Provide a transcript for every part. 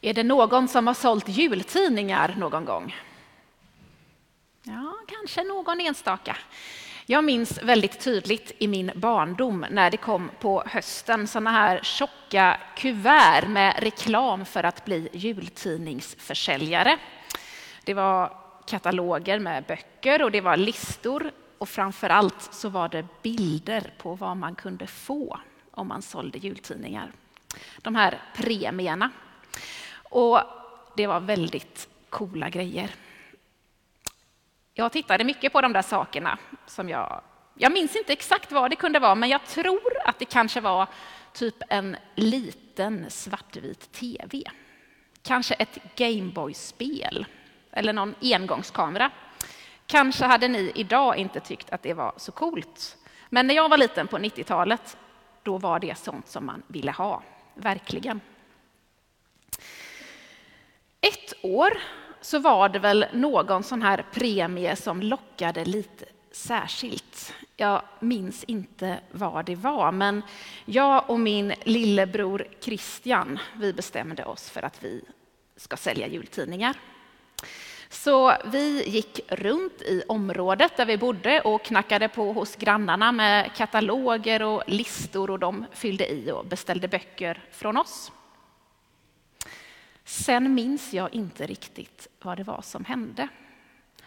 Är det någon som har sålt jultidningar någon gång? Ja, kanske någon enstaka. Jag minns väldigt tydligt i min barndom när det kom på hösten sådana här tjocka kuvert med reklam för att bli jultidningsförsäljare. Det var kataloger med böcker och det var listor och framför allt så var det bilder på vad man kunde få om man sålde jultidningar. De här premierna. Och det var väldigt coola grejer. Jag tittade mycket på de där sakerna som jag... Jag minns inte exakt vad det kunde vara, men jag tror att det kanske var typ en liten svartvit tv. Kanske ett Gameboy-spel eller någon engångskamera. Kanske hade ni idag inte tyckt att det var så coolt. Men när jag var liten på 90-talet, då var det sånt som man ville ha. Verkligen. Ett år så var det väl någon sån här premie som lockade lite särskilt. Jag minns inte vad det var, men jag och min lillebror Christian, vi bestämde oss för att vi ska sälja jultidningar. Så vi gick runt i området där vi bodde och knackade på hos grannarna med kataloger och listor och de fyllde i och beställde böcker från oss. Sen minns jag inte riktigt vad det var som hände.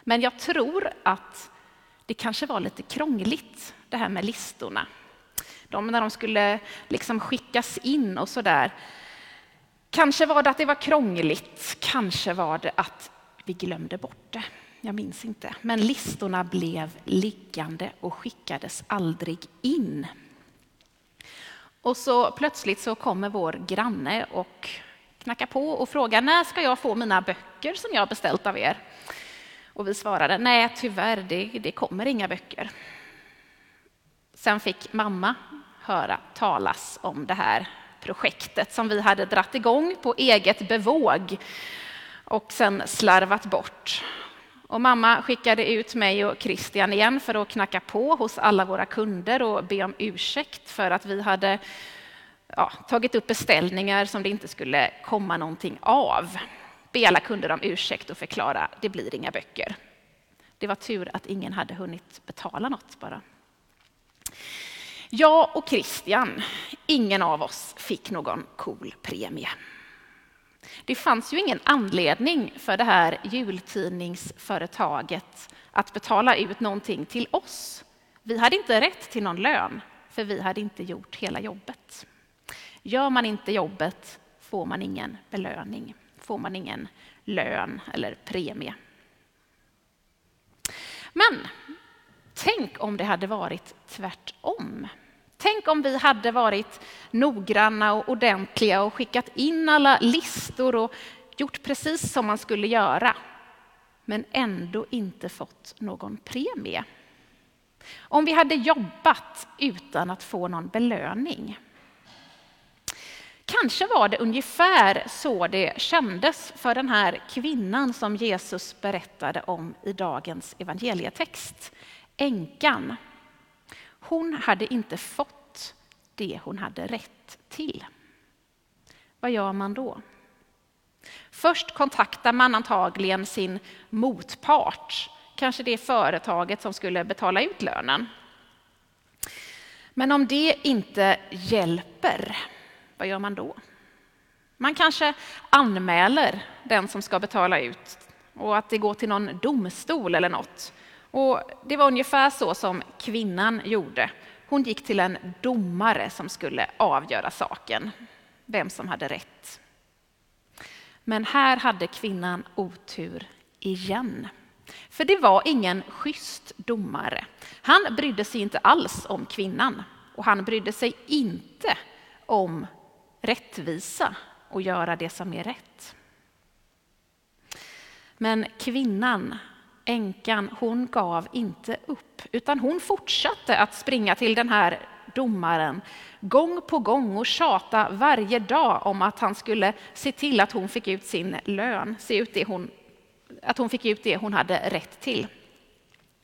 Men jag tror att det kanske var lite krångligt, det här med listorna. De, när de skulle liksom skickas in och så där. Kanske var det att det var krångligt, kanske var det att vi glömde bort det. Jag minns inte. Men listorna blev liggande och skickades aldrig in. Och så plötsligt så kommer vår granne och knacka på och fråga när ska jag få mina böcker som jag beställt av er? Och vi svarade nej, tyvärr, det, det kommer inga böcker. Sen fick mamma höra talas om det här projektet som vi hade dratt igång på eget bevåg och sen slarvat bort. Och mamma skickade ut mig och Christian igen för att knacka på hos alla våra kunder och be om ursäkt för att vi hade ja, tagit upp beställningar som det inte skulle komma någonting av. Be alla kunder om ursäkt och förklara, det blir inga böcker. Det var tur att ingen hade hunnit betala något bara. Jag och Christian, ingen av oss fick någon cool premie. Det fanns ju ingen anledning för det här jultidningsföretaget att betala ut någonting till oss. Vi hade inte rätt till någon lön, för vi hade inte gjort hela jobbet. Gör man inte jobbet får man ingen belöning, får man ingen lön eller premie. Men tänk om det hade varit tvärtom. Tänk om vi hade varit noggranna och ordentliga och skickat in alla listor och gjort precis som man skulle göra, men ändå inte fått någon premie. Om vi hade jobbat utan att få någon belöning. Kanske var det ungefär så det kändes för den här kvinnan som Jesus berättade om i dagens evangelietext. Änkan. Hon hade inte fått det hon hade rätt till. Vad gör man då? Först kontaktar man antagligen sin motpart, kanske det företaget som skulle betala ut lönen. Men om det inte hjälper, vad gör man då? Man kanske anmäler den som ska betala ut och att det går till någon domstol eller något. Och det var ungefär så som kvinnan gjorde. Hon gick till en domare som skulle avgöra saken, vem som hade rätt. Men här hade kvinnan otur igen. För det var ingen schysst domare. Han brydde sig inte alls om kvinnan och han brydde sig inte om rättvisa och göra det som är rätt. Men kvinnan, änkan, hon gav inte upp utan hon fortsatte att springa till den här domaren gång på gång och tjata varje dag om att han skulle se till att hon fick ut sin lön, se ut det hon, att hon fick ut det hon hade rätt till.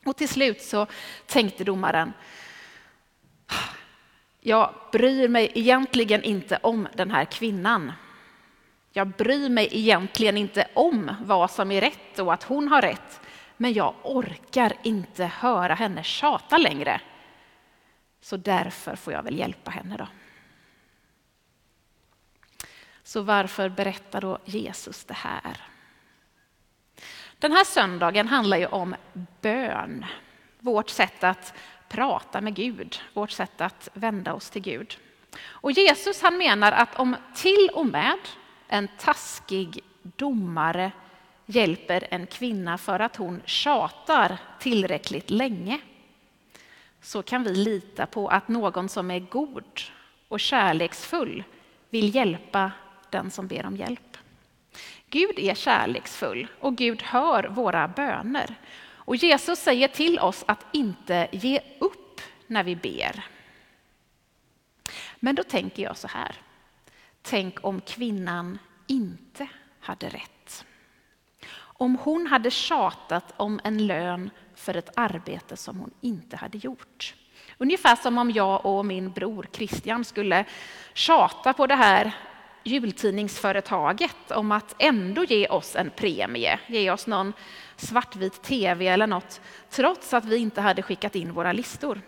Och till slut så tänkte domaren, jag bryr mig egentligen inte om den här kvinnan. Jag bryr mig egentligen inte om vad som är rätt och att hon har rätt, men jag orkar inte höra henne tjata längre. Så därför får jag väl hjälpa henne då. Så varför berättar då Jesus det här? Den här söndagen handlar ju om bön, vårt sätt att prata med Gud, vårt sätt att vända oss till Gud. Och Jesus han menar att om till och med en taskig domare hjälper en kvinna för att hon tjatar tillräckligt länge så kan vi lita på att någon som är god och kärleksfull vill hjälpa den som ber om hjälp. Gud är kärleksfull och Gud hör våra böner. Och Jesus säger till oss att inte ge upp när vi ber. Men då tänker jag så här. Tänk om kvinnan inte hade rätt. Om hon hade tjatat om en lön för ett arbete som hon inte hade gjort. Ungefär som om jag och min bror Christian skulle tjata på det här jultidningsföretaget om att ändå ge oss en premie, ge oss någon svartvit tv eller något, trots att vi inte hade skickat in våra listor.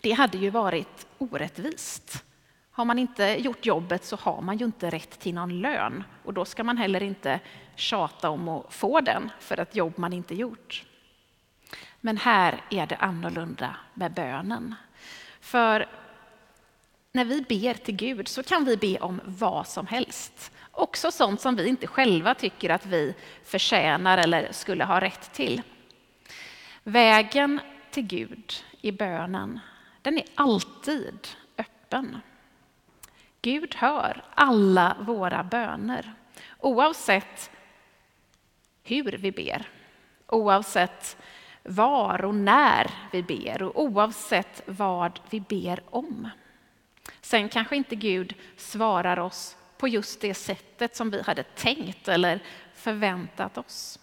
Det hade ju varit orättvist. Har man inte gjort jobbet så har man ju inte rätt till någon lön och då ska man heller inte tjata om att få den för ett jobb man inte gjort. Men här är det annorlunda med bönen. För när vi ber till Gud så kan vi be om vad som helst. Också sånt som vi inte själva tycker att vi förtjänar eller skulle ha rätt till. Vägen till Gud i bönen, den är alltid öppen. Gud hör alla våra böner oavsett hur vi ber, oavsett var och när vi ber och oavsett vad vi ber om. Sen kanske inte Gud svarar oss på just det sättet som vi hade tänkt eller förväntat oss.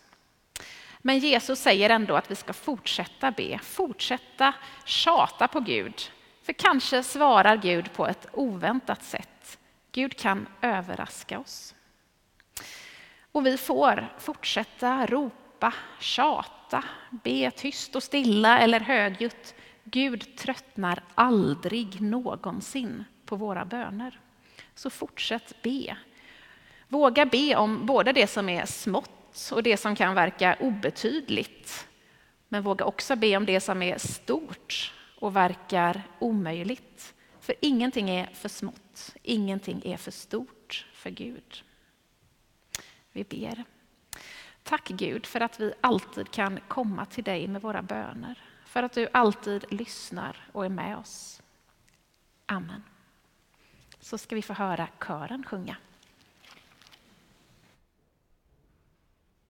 Men Jesus säger ändå att vi ska fortsätta be, fortsätta tjata på Gud. För kanske svarar Gud på ett oväntat sätt. Gud kan överraska oss. Och vi får fortsätta ropa, tjata, be tyst och stilla eller högljutt. Gud tröttnar aldrig någonsin på våra böner. Så fortsätt be. Våga be om både det som är smått och det som kan verka obetydligt. Men våga också be om det som är stort och verkar omöjligt. För ingenting är för smått, ingenting är för stort för Gud. Vi ber. Tack Gud för att vi alltid kan komma till dig med våra böner. För att du alltid lyssnar och är med oss. Amen. Så ska vi få höra kören sjunga.